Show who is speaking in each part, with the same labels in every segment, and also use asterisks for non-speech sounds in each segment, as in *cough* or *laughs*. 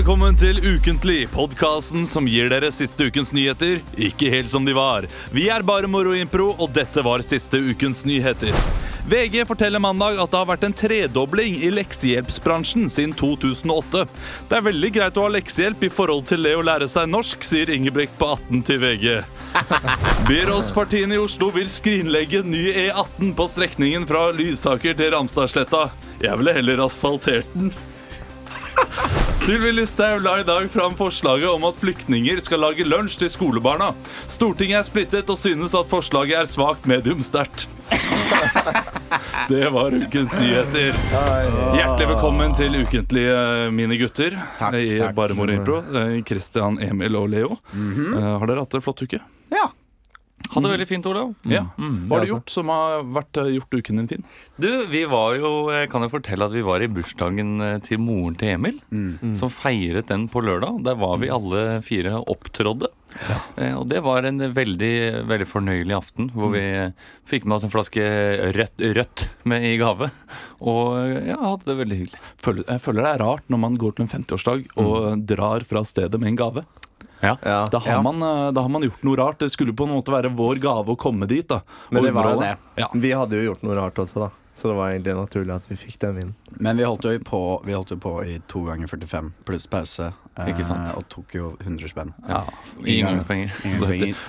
Speaker 1: Velkommen til Ukentlig, podkasten som gir dere siste ukens nyheter ikke helt som de var. Vi er bare Moro Impro, og dette var siste ukens nyheter. VG forteller mandag at det har vært en tredobling i leksehjelpsbransjen siden 2008. Det er veldig greit å ha leksehjelp i forhold til det å lære seg norsk, sier Ingebrigt på 18 til VG. *laughs* Byrådspartiene i Oslo vil skrinlegge ny E18 på strekningen fra Lysaker til Ramstadsletta. Jeg ville heller asfaltert den. Sylvi Listhaug la i dag fram forslaget om at flyktninger skal lage lunsj til skolebarna. Stortinget er splittet og synes at forslaget er svakt medium sterkt. *laughs* Det var ukens nyheter. Hjertelig velkommen til Ukentlig, eh, mine gutter.
Speaker 2: Takk,
Speaker 1: I Moro Impro. Kristian, Christian, Emil og Leo. Eh, Har dere hatt en flott uke?
Speaker 2: Ja.
Speaker 3: Hadde det veldig fint, Olav.
Speaker 1: Ja. Hva har du gjort som har vært, eh, gjort uken din fin?
Speaker 3: Du, vi var jo, jeg kan jo fortelle at vi var i bursdagen eh, til moren til Emil, som feiret den på lørdag. Der var vi alle fire opptrådde. Ja. Og det var en veldig, veldig fornøyelig aften, hvor vi fikk med oss en flaske rødt, rødt med i gave. Og ja, hadde det veldig hyggelig.
Speaker 1: Føler, jeg føler det er rart når man går til en 50-årsdag og drar fra stedet med en gave.
Speaker 3: Ja.
Speaker 4: Ja.
Speaker 1: Da har, man, eh, da har man gjort noe rart. Det skulle på en måte være vår gave å komme dit. da
Speaker 2: Men det var jo det.
Speaker 1: Ja.
Speaker 4: Vi hadde jo gjort noe rart også, da. Så det var egentlig naturlig at vi fikk den vinden.
Speaker 2: Men vi holdt jo på, vi holdt jo på i to ganger 45 pluss pause. Eh,
Speaker 3: Ikke sant?
Speaker 2: Og tok jo 100 spenn.
Speaker 3: Ja, Inngangspenger.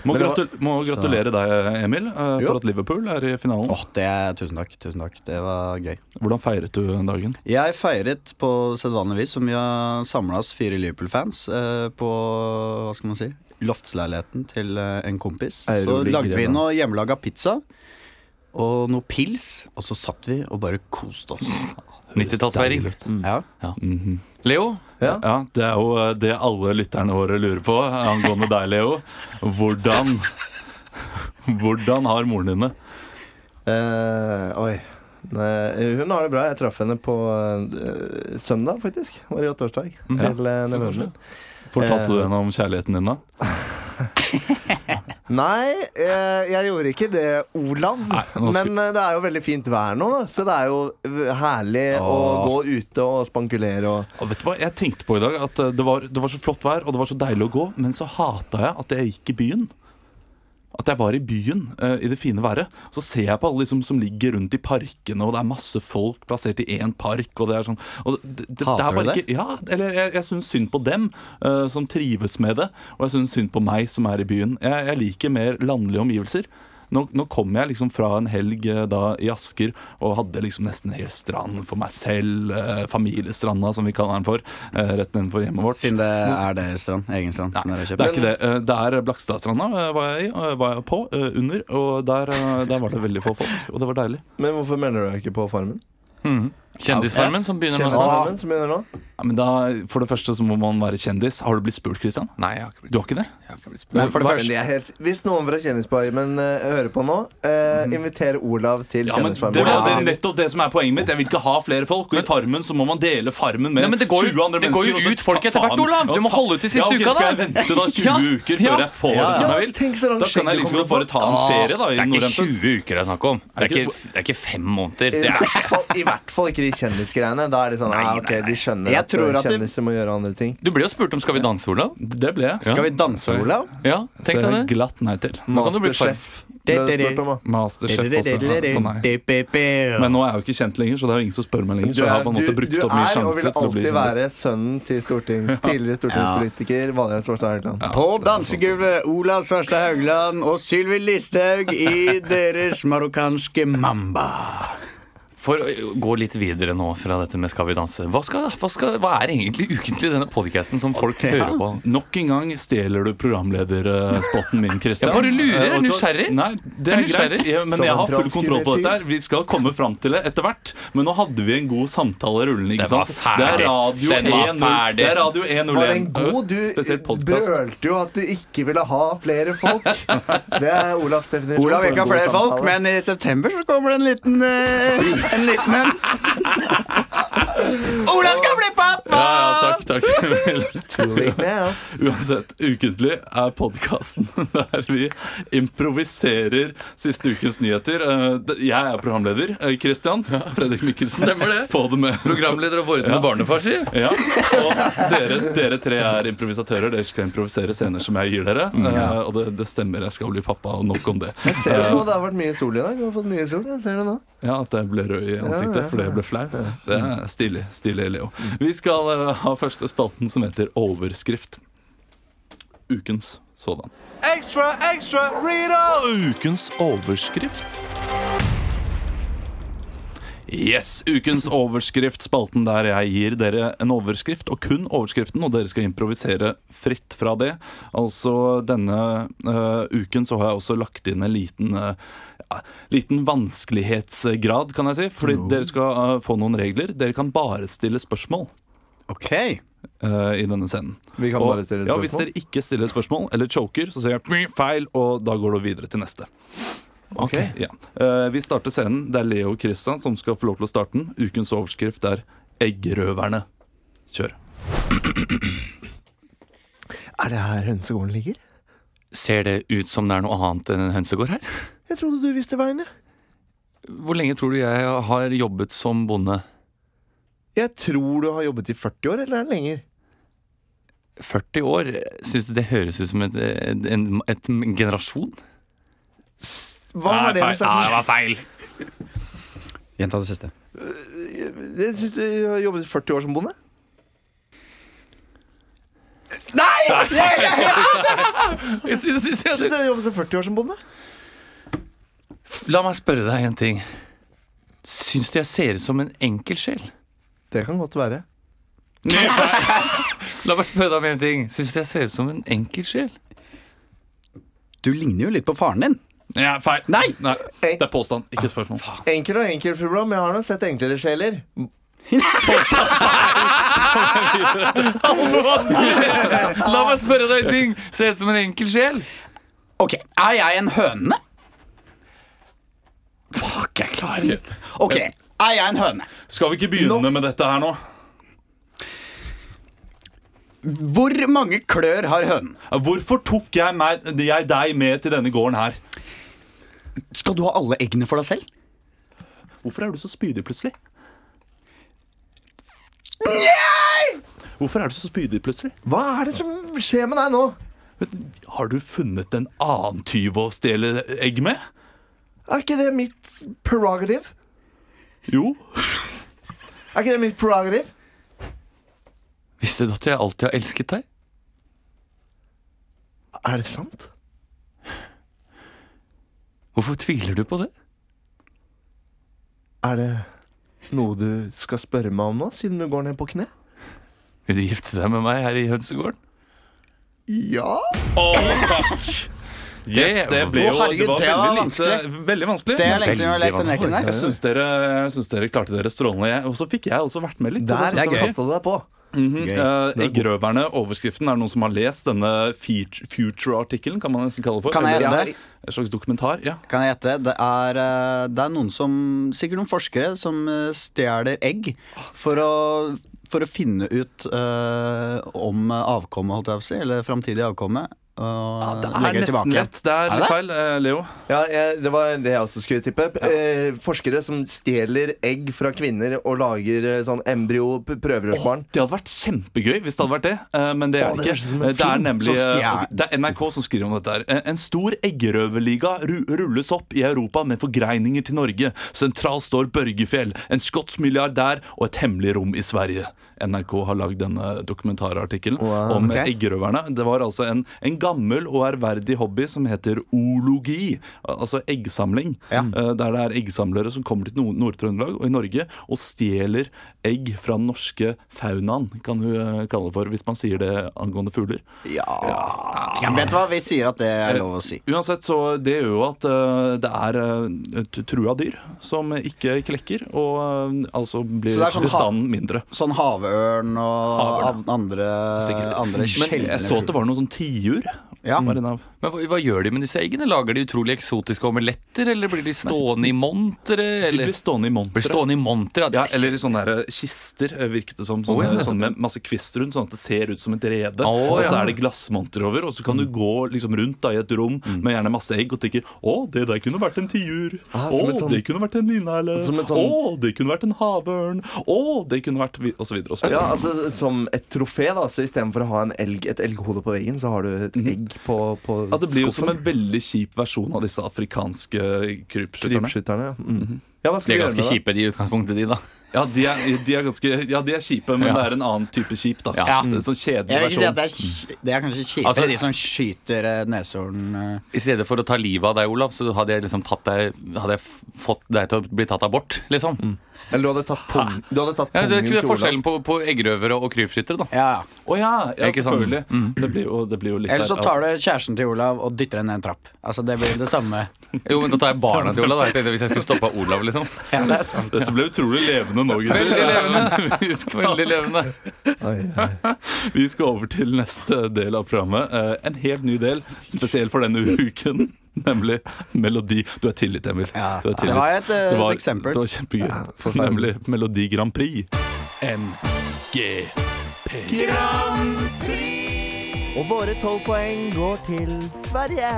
Speaker 1: Må, gratul må gratulere deg, Emil, eh,
Speaker 2: Jo.
Speaker 1: for at Liverpool er i finalen.
Speaker 2: Åh, det er, tusen takk. Tusen takk. Det var gøy.
Speaker 1: Hvordan feiret du dagen?
Speaker 2: Jeg feiret på sedvanlig vis, som vi har samla oss fire Liverpool-fans eh, på hva skal man si loftsleiligheten til eh, en kompis. Så lagde vi noe hjemmelaga pizza og noe pils, og så satt vi og bare koste oss.
Speaker 3: 90-tallsfeiring.
Speaker 2: Ja.
Speaker 1: Mhm.
Speaker 3: Leo,
Speaker 4: Ja.
Speaker 1: Ja, Det er jo eh, det alle lytterne våre lurer på angående deg, Leo. Hvordan Hvordan har moren din det?
Speaker 4: Eh, oi. Nei, hun har det bra. Jeg traff henne på uh, søndag, faktisk. Var i åtteårsdag
Speaker 1: Mm. Ja,
Speaker 4: til uh, nevøen min.
Speaker 1: Fortalte du
Speaker 4: Eh.
Speaker 1: henne om kjærligheten din da? *laughs*
Speaker 4: Nei, eh, jeg gjorde ikke det, Olav.
Speaker 1: Nei, skal-
Speaker 4: Men eh, det er jo veldig fint vær nå, da. Så det er jo herlig herlig å gå ute og spankulere og
Speaker 1: Og vet du hva, Jeg tenkte på i dag at det var, det var så flott vær og det var så deilig å gå, men så hata jeg at jeg gikk i byen. At jeg var i byen uh, i det fine været. Så ser jeg på alle de som ligger rundt i parkene, og det er masse folk plassert i én park. Og det er sånn og det, det,
Speaker 2: Hater
Speaker 1: det er bare
Speaker 2: du det?
Speaker 1: Ikke, ja, eller jeg, jeg syns synd på dem uh, som trives med det, og jeg syns synd på meg som er i byen. Jeg, jeg liker mer landlige omgivelser. Nå, nå kom jeg liksom fra en helg eh, da i Asker og hadde liksom nesten en hel strand for meg selv. Eh, familiestranda, som vi kaller den for. Eh, rett nedenfor hjemmet vårt.
Speaker 2: Siden det er deres strand. Egen strand. som
Speaker 1: Det er ikke det. Det er Blakstadstranda var jeg, i, var jeg på, under, og der, der var det veldig få folk. Og det var deilig.
Speaker 4: Men hvorfor melder du deg ikke på Farmen?
Speaker 3: Mhm. Kjendisfarmen som begynner nå.
Speaker 4: Kjendisfarmen som begynner nå?
Speaker 1: Ja, men da, For det første så må man være kjendis. Har du blitt spurt, Christian?
Speaker 3: Nei, jeg har ikke blitt
Speaker 1: Du har ikke det?
Speaker 3: jeg har ikke blitt spurt.
Speaker 2: Men for det
Speaker 4: Hva-
Speaker 2: første
Speaker 4: det er helt, hvis noen fra Kjendisfarmen uh, hører på nå, uh, inviter Olav til
Speaker 1: Ja, men
Speaker 4: Kjendisfarmen.
Speaker 1: det, var- det er nettopp det som er poenget mitt. Jeg vil ikke ha flere folk. Og i Farmen så må man dele Farmen med
Speaker 3: Nei, men det går jo-
Speaker 1: 20 andre
Speaker 3: det går jo
Speaker 1: mennesker, og så
Speaker 3: ut folk etter hvert,
Speaker 1: faen.
Speaker 3: Olav. Du
Speaker 1: Ja,
Speaker 3: må
Speaker 1: faen.
Speaker 3: holde ut til siste
Speaker 1: ja, ok,
Speaker 3: uka,
Speaker 1: Skal
Speaker 3: da.
Speaker 1: jeg vente da 20
Speaker 3: Ja,
Speaker 1: uker før
Speaker 3: ja.
Speaker 1: jeg får
Speaker 2: Ja,
Speaker 1: det som jeg vil?
Speaker 4: tenk så langt
Speaker 1: Da kan jeg
Speaker 4: skjegget
Speaker 1: liksom
Speaker 4: kommer
Speaker 1: bare ta en ferie, da. i
Speaker 3: Det er ikke
Speaker 1: Nordhemten.
Speaker 3: 20 uker det er snakk om. Det er ikke,
Speaker 1: ikke-
Speaker 3: det er ikke fem måneder.
Speaker 4: I
Speaker 3: Det er,
Speaker 4: hvert, fall, I hvert fall ikke de kjendisgreiene. Da er det sånn ah, ok, de skjønner
Speaker 2: Jeg
Speaker 4: at,
Speaker 2: tror
Speaker 4: eh,
Speaker 2: at
Speaker 4: kjendiser må gjøre andre ting.
Speaker 3: du ble jo spurt om Skal vi danse, Olav.
Speaker 1: Det ble jeg.
Speaker 2: Skal vi danse, Olav?
Speaker 3: Ja, tenk deg det.
Speaker 1: glatt nei til.
Speaker 3: Nå kan du bli
Speaker 4: Masterchef.
Speaker 1: Masterchef også. Så nei. Men nå er jeg jo ikke kjent lenger, så det er jo ingen som spør meg lenger. Så jeg
Speaker 4: er,
Speaker 1: har på en måte brukt opp mye
Speaker 4: er og
Speaker 1: sjanser
Speaker 4: vil
Speaker 1: til å bli
Speaker 4: alltid være sønnen til stortings, *laughs* tidligere stortingspolitiker Valgerd Svarstad Haugland.
Speaker 2: På dansegulvet Olav Svarstad Haugland og Sylvi Listhaug i *laughs* deres marokkanske mamba.
Speaker 3: For å gå litt videre nå fra dette med Skal vi danse. Hva, skal, hva, skal, hva er egentlig ukentlig denne podcasten som folk hører på?
Speaker 1: Nok en gang stjeler du programlederspotten min, Kristian.
Speaker 3: Jeg bare lurer,
Speaker 1: er
Speaker 3: nysgjerrig.
Speaker 1: Nei, det er
Speaker 3: er
Speaker 1: greit, ja, men jeg har full kontroll på dette. her Vi skal komme fram til det etter hvert. Men nå hadde vi en god samtale rullende. ikke
Speaker 3: var
Speaker 1: sant? Det er radio
Speaker 3: Den
Speaker 1: 1-0. Det er radio 101.
Speaker 4: Var den god? Du brølte jo at du ikke ville ha flere folk. *laughs* Det er Olavs definisjon.
Speaker 2: Olav vil ikke ha flere folk, men i september så kommer det en liten eh, En liten en. Olav skal bli pappa!
Speaker 1: Ja, ja, takk, takk. *laughs* Uansett, Ukentlig er podkasten *laughs* der vi improviserer siste ukens nyheter. Eh, Jeg er programleder. Kristian Christian Fredrik Mikkelsen.
Speaker 3: Stemmer det.
Speaker 1: Få det med.
Speaker 3: Programleder og vordende
Speaker 1: Ja.
Speaker 3: barnefar, si.
Speaker 1: Ja, og dere, dere tre er improvisatører. Dere skal improvisere scener som jeg gir dere. Ja. og det, det stemmer, jeg skal bli pappa, og nok om det.
Speaker 4: Jeg ser det nå, det har vært mye sol i dag. Vi har fått mye sol. Jeg ser det nå.
Speaker 1: Ja, At jeg ble rød i ansiktet
Speaker 4: Ja, ja,
Speaker 1: fordi jeg ble flau. Det er stilig, stilig, Leo. Vi skal eh, ha første spalten som heter Overskrift. Ukens sådan. Ekstra, ekstra, all! Ukens overskrift. Yes, Ukens overskrift, spalten der jeg gir dere en overskrift, og kun overskriften, og dere skal improvisere fritt fra det. Altså Denne uh, uken så har jeg også lagt inn en liten ja, liten vanskelighetsgrad, kan jeg si. Fordi dere skal eh, få noen regler. Dere kan bare stille spørsmål
Speaker 2: Ok.
Speaker 1: uh, i denne scenen.
Speaker 4: Vi kan
Speaker 1: Og,
Speaker 4: bare stille spørsmål?
Speaker 1: ja, Hvis dere ikke stiller spørsmål eller choker, så sier jeg feil, og da går du videre til neste.
Speaker 4: Ok.
Speaker 1: Ja. Uh, vi starter scenen. Det er Leo og Christian som skal få lov til å starte den. Ukens overskrift er 'Eggrøverne'. Kjør.
Speaker 4: Er det her hønsegården ligger?
Speaker 3: Ser det ut som det er noe annet enn en hønsegård her?
Speaker 4: Jeg trodde du visste veien, jeg.
Speaker 3: Hvor lenge tror du jeg har jobbet som bonde?
Speaker 4: Jeg tror du har jobbet i 40 år, eller er det lenger?
Speaker 3: 40 år? Syns du det høres ut som et, et, en, et, generasjon?
Speaker 4: Hva var det med det
Speaker 3: var feil.
Speaker 2: Gjenta det siste.
Speaker 4: Jeg syns du har jobbet i 40 år som bonde.
Speaker 3: Nei! jeg-
Speaker 4: Syns jeg har jobbet i 40 år som bonde?
Speaker 3: La meg spørre deg en ting. Syns du jeg ser ut som en enkel sjel?
Speaker 4: Det kan godt være.
Speaker 3: La meg spørre deg om en ting. Syns du jeg ser ut som en enkel sjel?
Speaker 2: Du ligner jo litt på faren din.
Speaker 1: Ja, feil.
Speaker 2: Nei!
Speaker 1: Det er påstand, ikke spørsmål.
Speaker 4: Enkel og enkel, fru Blom. Jeg har nå sett enklere sjeler. *laughs*
Speaker 3: La meg spørre deg en ting. Ser ut som en enkel sjel?
Speaker 2: Ok, Er jeg en høne? Fuck, jeg klarer ikke. Ok, er jeg en høne?
Speaker 1: Skal vi ikke begynne med dette her nå?
Speaker 2: Hvor mange klør har hønen?
Speaker 1: Hvorfor tok jeg, meg, jeg deg med til denne gården her?
Speaker 2: Skal du ha alle eggene for deg selv?
Speaker 1: Hvorfor er du så spydig plutselig? Hvorfor er du så spydig plutselig?
Speaker 4: Hva er det som skjer med deg nå?
Speaker 1: Har du funnet en annen tyv å stjele egg med?
Speaker 4: Er ikke det mitt prerogative?
Speaker 1: Jo. *laughs*
Speaker 4: Er ikke det mitt prerogative?
Speaker 3: Visste du at jeg alltid har elsket deg?
Speaker 4: Er det sant?
Speaker 3: Hvorfor tviler du på det?
Speaker 4: Er det noe du skal spørre meg om nå, siden du går ned på kne?
Speaker 3: Vil du gifte deg med meg her i hønsegården?
Speaker 4: Ja.
Speaker 1: Å, takk! Yes, det ble jo det var veldig, lite, veldig vanskelig.
Speaker 2: Det er lenge siden vi har lekt den leken
Speaker 1: Jeg
Speaker 2: der.
Speaker 1: syns dere, jeg syns dere klarte dere strålende. Og så fikk jeg også vært med litt.
Speaker 4: Der
Speaker 1: det synes jeg var
Speaker 4: du deg på.
Speaker 1: Mm
Speaker 2: -hmm.
Speaker 1: Eh, Eggrøverne, overskriften. Er det noen som har lest denne Future-artikkelen? Kan man nesten kalle det for
Speaker 2: Kan jeg
Speaker 1: Eller-
Speaker 2: gjette?
Speaker 1: En slags dokumentar? Ja.
Speaker 2: Kan jeg gjette? Det er, eh, det er noen som Sikkert noen forskere som eh, stjeler egg for å, for å finne ut uh, om avkommet, holdt jeg på å si, eller framtidig avkomme. Og
Speaker 1: Det er nesten
Speaker 2: tilbake.
Speaker 1: rett. Det er,
Speaker 2: Er det
Speaker 1: feil, eh, Leo.
Speaker 4: Ja, jeg, Det var det jeg også skulle tippe. Eh, forskere som stjeler egg fra kvinner og lager eh, sånn embryo-prøverørsbarn. Oh,
Speaker 1: Det hadde vært kjempegøy hvis det hadde vært det, eh, men det er
Speaker 4: oh,
Speaker 1: det ikke. Det er nemlig eh, Det er NRK som skriver om dette. her En- En stor eggerøverliga rulles opp i Europa med forgreininger til Norge. Sentralt står Børgefjell, en skotsk milliardær og et hemmelig rom i Sverige. NRK har lagd denne dokumentarartikkelen
Speaker 4: Wow.
Speaker 1: om
Speaker 2: okay.
Speaker 1: eggerøverne. Det var altså en, en gammel og ærverdig hobby som heter ologi, altså eggsamling.
Speaker 2: Ja.
Speaker 1: Eh, Der det er eggsamlere som kommer til Nord- Nord-Trøndelag og i Norge og stjeler egg fra den norske faunaen, kan du eh, kalle det for, hvis man sier det angående fugler.
Speaker 2: Ja. ja Vet du hva, vi sier at det er lov å si.
Speaker 1: Uansett, så det gjør jo at eh, det er eh, trua dyr som ikke klekker, og eh, altså blir
Speaker 2: sånn
Speaker 1: bestanden mindre.
Speaker 2: Sånn havørn og
Speaker 1: Havørn,
Speaker 2: andre,
Speaker 1: Sikkert.
Speaker 2: andre
Speaker 1: Men jeg så at det var noen sånn tiur
Speaker 2: Ja.
Speaker 1: Marinav.
Speaker 3: Men hva, hva gjør de med disse eggene? Lager de utrolig eksotiske omeletter, eller blir de stående i montere?
Speaker 1: De
Speaker 3: Eller
Speaker 1: blir stående i montere.
Speaker 3: blir stående i montere?
Speaker 1: Ja, eller i sånne der kister, eh, virket det som. Sånne,
Speaker 3: oh, ja.
Speaker 1: sånn med masse kvist rundt, sånn at det ser ut som et rede.
Speaker 3: Oh,
Speaker 1: og så
Speaker 3: ja.
Speaker 1: er det glassmonter over, og så kan du gå liksom rundt da, i et rom med gjerne masse egg og tenke Å, det der kunne vært en tiur.
Speaker 4: Ah,
Speaker 1: Å,
Speaker 4: sånn-
Speaker 1: det kunne vært en lineherle.
Speaker 4: Som sånn-
Speaker 1: Å, det kunne vært en havørn. Å, det kunne vært Og så videre og så videre.
Speaker 4: Ja, altså Som et trofé, da. Så istedenfor å ha en elg, et elghode på veggen, så har du et egg på, på
Speaker 1: Ja, det blir jo som en veldig kjip versjon av disse afrikanske krypskytterne.
Speaker 4: Krypskytterne. Ja. Mm. ja, hva
Speaker 3: De er ganske kjipe, de i utgangspunktet, de, da.
Speaker 1: Ja, de er, de er ganske Ja, de er kjipe, men
Speaker 3: Ja.
Speaker 1: det er en annen type kjip, da.
Speaker 3: Ja.
Speaker 1: Det er sånn kjedelig
Speaker 2: Jeg vil ikke si
Speaker 1: versjon.
Speaker 2: at det er, kj- det er kanskje kjipere,
Speaker 3: Altså-
Speaker 2: de som skyter eh, neshorn eh.
Speaker 3: I stedet for å ta livet av deg, Olav, så hadde jeg liksom tatt deg Hadde jeg f- fått deg til å bli tatt abort, liksom.
Speaker 4: Eller du hadde tatt pung, du hadde tatt
Speaker 3: Ja, det
Speaker 4: pungen
Speaker 3: er
Speaker 4: til
Speaker 3: forskjellen på, på eggrøvere og krypskyttere, da.
Speaker 2: Ja, ja.
Speaker 1: Å ja, ja
Speaker 3: Ikke sant?
Speaker 1: selvfølgelig. Det, blir jo, det blir jo litt
Speaker 2: Eller så tar
Speaker 1: altså.
Speaker 2: du kjæresten til Olav og dytter henne ned en trapp. Altså Det blir det samme. *laughs*
Speaker 3: Jo, men da tar jeg barna til Olav. Da. Hvis jeg skulle stoppa Olav, liksom.
Speaker 2: Ja, det er sant.
Speaker 1: Dette ble utrolig levende nå, gutter.
Speaker 3: Veldig levende. *laughs*
Speaker 1: Vi skal,
Speaker 3: Veldig levende.
Speaker 4: Oi, oi. *laughs*
Speaker 1: vi skal over til neste del av programmet. Eh, En helt ny del, spesielt for denne uken. *laughs* Nemlig melodi. Du er tillit, Emil.
Speaker 2: Ja,
Speaker 1: Du er
Speaker 2: det var et, eh,
Speaker 1: Det var-
Speaker 2: et eksempel.
Speaker 1: Det var kjempegøy. Nemlig Melodi Grand Prix. MGP.
Speaker 5: Og våre tolv poeng går til Sverige.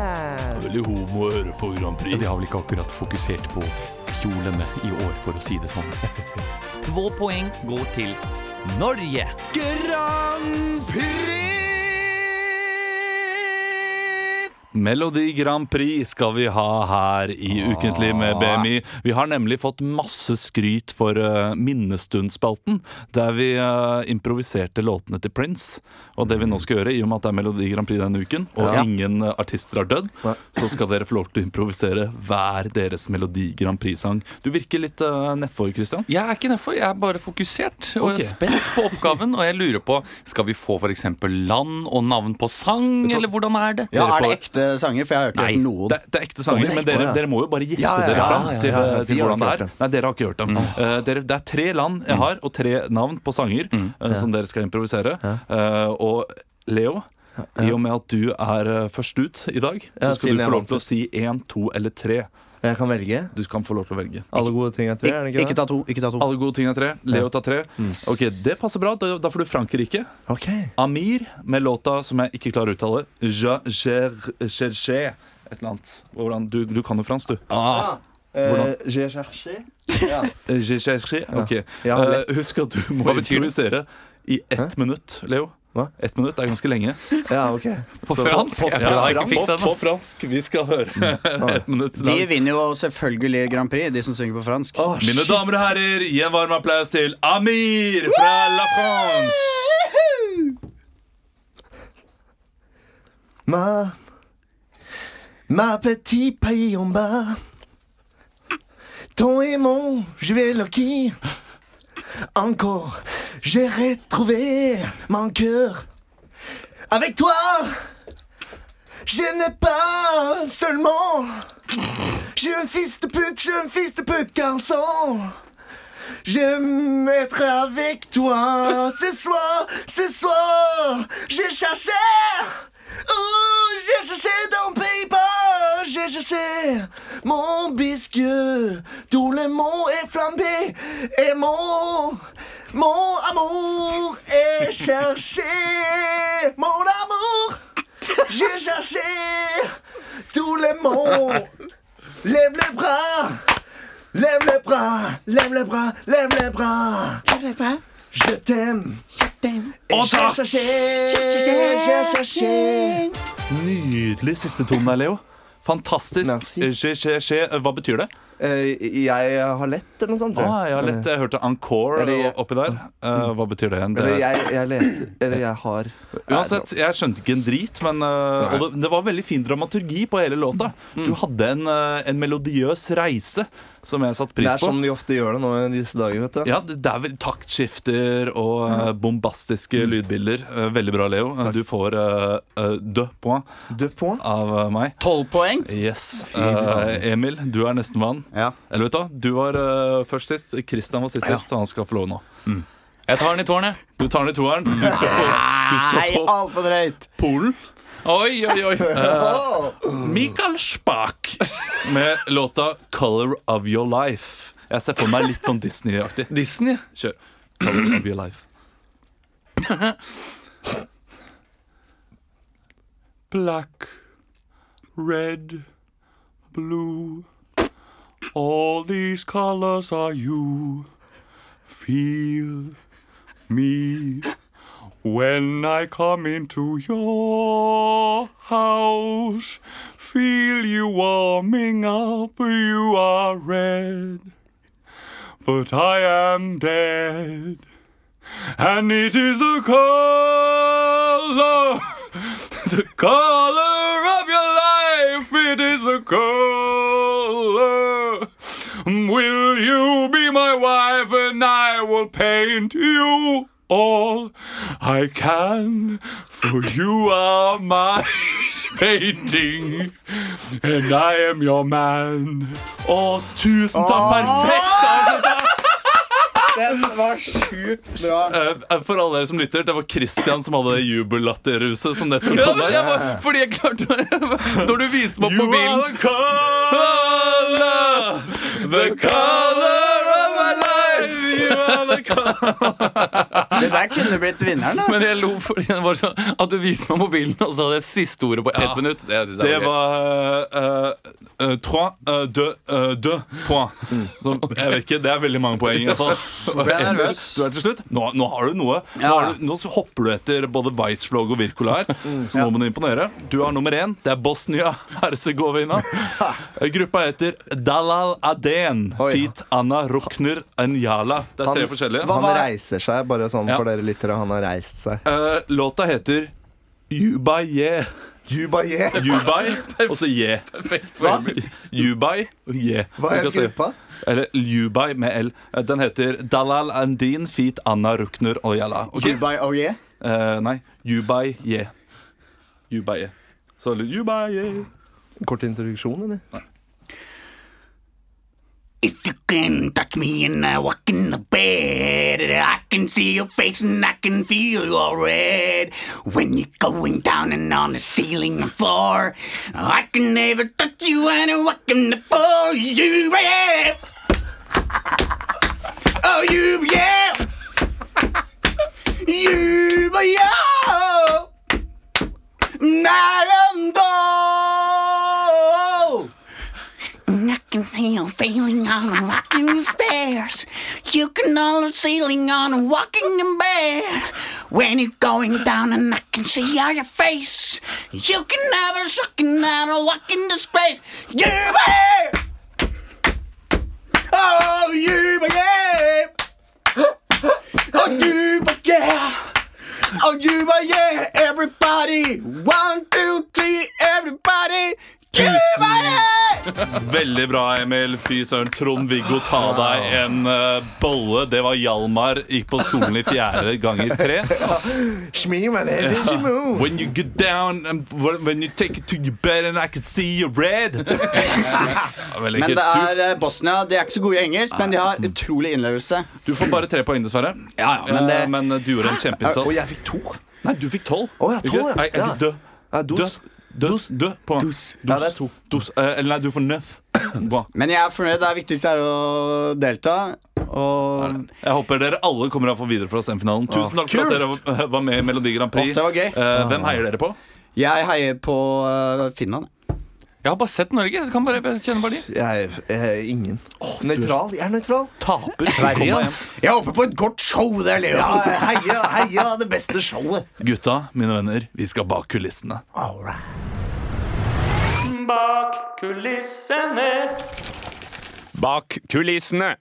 Speaker 1: Veldig homo å høre på Grand Prix.
Speaker 3: De har vel ikke akkurat fokusert på kjolene i år, for å si det sånn.
Speaker 5: Två poeng går til Norge.
Speaker 1: Melodi Grand Prix skal vi ha her i Ukentlig med BMI. Vi har nemlig fått masse skryt for uh, Minnestundspalten, der vi uh, improviserte låtene til Prince. Og det vi nå skal gjøre, i og med at det er Melodi Grand Prix denne uken, og
Speaker 2: Ja.
Speaker 1: ingen uh, artister har dødd, så skal dere få lov til å improvisere hver deres Melodi Grand Prix-sang. Du virker litt uh, nedfor, Christian.
Speaker 3: Jeg er ikke nedfor, jeg er bare fokusert og
Speaker 1: okay.
Speaker 3: jeg er spent på oppgaven. Og jeg lurer på, skal vi få f.eks. land og navn på sang, eller hvordan er det?
Speaker 2: Ja, Er det
Speaker 1: får-
Speaker 2: ekte sanger? For jeg har ikke hørt noen.
Speaker 1: Det, det er ekte sanger,
Speaker 4: er
Speaker 1: men dere, dere må jo bare gjette
Speaker 2: Ja, ja,
Speaker 1: dere fram til,
Speaker 4: ja.
Speaker 1: til hvordan det er. Nei, dere har ikke hørt dem. Eh, dere, det er tre land jeg har, og tre navn på sanger eh, som dere skal improvisere. Uh, og Leo, i og med at du er eh, først ut i dag, så skal du få lov til å si én, to eller tre.
Speaker 4: Jeg kan velge.
Speaker 1: Du kan få lov til å velge.
Speaker 4: Alle gode ting er tre, er det Ikke
Speaker 2: ikke
Speaker 4: ikke
Speaker 2: ta to. Ikke ta to.
Speaker 1: Alle gode ting er tre. Leo tar tre. Ok, Det passer bra. Da, da får du Frankrike.
Speaker 4: Ok.
Speaker 1: Amir med låta som jeg ikke klarer å uttale. Je cher- cherche. Et eller annet. Hvordan, du, du kan jo fransk, du.
Speaker 4: Ah.
Speaker 1: Hvordan?
Speaker 4: Eh, J'ai cherché. Ja.
Speaker 1: J'ai cherché. Ok.
Speaker 4: Ja,
Speaker 1: Eh, husk at du må
Speaker 3: det?
Speaker 1: improvisere i ett minutt, Leo.
Speaker 4: Hva?
Speaker 1: Ett minutt er ganske lenge.
Speaker 4: ja, ok. *laughs*
Speaker 3: På
Speaker 1: Så-
Speaker 3: fransk?
Speaker 1: På,
Speaker 3: på,
Speaker 1: ja,
Speaker 3: har ikke
Speaker 1: på,
Speaker 3: den,
Speaker 1: på fransk. Vi skal høre *laughs* ett minutt
Speaker 2: De vinner jo selvfølgelig Grand Prix, de som synger på fransk.
Speaker 4: Oh,
Speaker 1: Mine damer og herrer, gi en varm applaus til Amir fra La France.
Speaker 4: Ma, ma petit pays en bas. Ton et mon, je vais le qui. Encore, j'ai retrouvé mon cœur. Avec toi, je n'ai pas seulement. Suis un fils de pute, suis un fils de pute garçon. J'aime être avec toi ce soir, ce soir. J'ai cherché, oh, j'ai cherché dans Pays-Bas, j'ai cherché mon biscuit. Tout le monde est flambé et mon, mon amour est *laughs* cherché. Mon amour, j'ai cherché tout le monde. Lève les bras. Lève les bras, lève les bras, lève les bras. Je t'aime. Je t'aime. J'ai cherché.
Speaker 1: Nydelig siste tonen der, Leo. Fantastisk.
Speaker 4: Skje,
Speaker 1: skje, je, je. Hva betyr det?
Speaker 4: Eh, jeg har lett, eller noe sånt. tror
Speaker 1: Ah, jeg har lett, jeg hørte encore
Speaker 4: Eller-
Speaker 1: oppi der. Eh, hva betyr det? igjen? Det-
Speaker 4: Eller jeg, jeg leter Eller jeg har
Speaker 1: Uansett, jeg skjønte ikke en drit, men uh, Og det, det var veldig fin dramaturgi på hele låta. Du hadde en, uh, en melodiøs reise som jeg satte
Speaker 4: Det
Speaker 1: pris
Speaker 4: er
Speaker 1: på.
Speaker 4: sånn de ofte gjør det nå i disse dager, vet du.
Speaker 1: Ja, det, det er vel taktskifter og uh, bombastiske lydbilder. Uh, veldig bra, Leo. Takk. Du får uh, deux points
Speaker 4: Deux points.
Speaker 1: av meg.
Speaker 2: Tolv poeng.
Speaker 1: Yes. Uh, Emil, du er nestemann.
Speaker 2: Ja.
Speaker 1: Eller vet du hva, du var uh, først sist. Christian var sist sist, så han skal få lov nå.
Speaker 3: Jeg tar den i tårnet.
Speaker 1: Du tar den i toeren. Du skal få, du skal
Speaker 2: Nei,
Speaker 1: alt
Speaker 2: altfor drøyt.
Speaker 1: Polen.
Speaker 3: Oi, oi, oi. *laughs* Eh, oh.
Speaker 1: Mikael Spak med låta 'Color of Your Life'. Jeg ser for meg litt sånn Disney-aktig.
Speaker 3: Disney.
Speaker 1: Kjør. Color of Your Life. Black, red, blue. All these colors are you. Feel me when I come into your house. Feel you warming up. You are red, but I am dead. And it is the color, *laughs* the color of your life. It is the color. Will you be my wife and I will paint you all I can? For you are my *laughs* painting and I am your man. Å, tusen takk. Perfekt!
Speaker 2: Den var sjukt bra.
Speaker 1: Eh, For alle dere som lytter, det var Christian som hadde jubellatterruset som nettopp
Speaker 3: Ja,
Speaker 1: kom der.
Speaker 3: jeg var, fordi jeg klarte *laughs* Når du viste meg opp
Speaker 1: You are the color, the *laughs* color. You.
Speaker 2: Det der kunne blitt vinneren, da.
Speaker 3: Men jeg lo fordi det var sånn at du viste meg mobilen, og så hadde jeg siste ordet på ett
Speaker 1: Ja.
Speaker 3: minutt. Det, jeg
Speaker 1: Det var uh, uh, trois, uh, deux, uh, deux point. Så jeg vet ikke, Det er veldig mange poeng. i hvert fall
Speaker 2: ble jeg nervøs.
Speaker 1: Du er til slutt Nå, nå har du noe. Nå,
Speaker 2: Ja.
Speaker 1: har du, nå hopper du etter både Vice-flog og Wirkola her. Så nå må du imponere. Du har nummer én. Det er Bosnia-Herzegovina. *laughs* *laughs* Gruppa heter Dalal Aden.
Speaker 4: Oi.
Speaker 1: Feat Anna Rukner Njala. Det er tre forskjellige.
Speaker 2: Hva
Speaker 4: Han reiser seg, bare sånn
Speaker 1: Ja.
Speaker 4: for dere lyttere. Han har reist seg.
Speaker 1: Eh, låta heter Yubaye.
Speaker 4: Jubaye.
Speaker 1: Yubai, *laughs* og så Ye. Yubai og Ye.
Speaker 4: Hva er gruppa?
Speaker 1: Eller Yubai med L. Eh, Den heter Dalal Andin Fit Anna Rukner Oyala. Okay.
Speaker 2: Dubai og Ye?
Speaker 1: Eh, nei, Yubai Ye. Yubai Ye. Så Yubai Ye.
Speaker 4: Kort introduksjon, eller?
Speaker 6: If you can touch me and I walk in the bed, I can see your face and I can feel your red. When you're going down and on the ceiling and floor, I can never touch you and I walk in the floor. You, yeah. Oh, you, yeah. You, yeah. Madam Doe. Can see you feeling on a rocking stairs. You can all the ceiling on a walking in bed. When you're going down and I can see all your face. You can never sucking out a walking disgrace. You oh, oh, yeah. Oh, you yeah. Oh, you yeah. Oh, you yeah. Everybody. One, two, three, everybody. Yeah.
Speaker 1: Veldig bra, Emil. Fy søren. Trond-Viggo, ta deg en eh, bolle. Det var Hjalmar. Gikk på skolen i fjerde ganger tre.
Speaker 4: My lady, shmoo.
Speaker 1: When you get down and when you take it to your bed and I can see you red. *laughs* Veldig
Speaker 2: Men det er eh, Bosnia. De er ikke så gode i engelsk, men de har utrolig innlevelse.
Speaker 1: du får bare tre poeng, dessverre.
Speaker 2: Ja, ja, men det-
Speaker 1: Eh, men du gjorde en kjempeinnsats.
Speaker 4: Og jeg fikk to.
Speaker 1: Nei, du fikk tolv.
Speaker 4: Å, ja, tolv, ja.
Speaker 1: Nei, jeg
Speaker 4: Ja.
Speaker 1: fikk.
Speaker 4: Ja, dos.
Speaker 1: Dø. Dø. Dø. På.
Speaker 4: Dos. Ja, det er to.
Speaker 1: Dos. Eh, eller nei, du får. *clears throat* Bra.
Speaker 2: Men jeg er fornøyd. Det viktigste er å delta. Og
Speaker 1: Jeg håper dere alle kommer iallfall videre fra semifinalen. Tusen takk for at dere var- med i Melodi Grand Prix.
Speaker 2: Å, det var gøy.
Speaker 1: Eh, hvem heier dere på?
Speaker 2: jeg heier på eh, Finland.
Speaker 3: Jeg har bare sett Norge. Jeg kan bare, jeg kjenner bare de.
Speaker 4: Jeg er ingen. Nøytral. Jeg er nøytral.
Speaker 1: Taper.
Speaker 3: Sverige, ass.
Speaker 2: Jeg håper på et godt show der, Leo.
Speaker 4: Ja, heia, heia det beste showet.
Speaker 1: Gutta, mine venner, vi skal bak kulissene.
Speaker 5: Bak kulissene.
Speaker 7: Bak kulissene.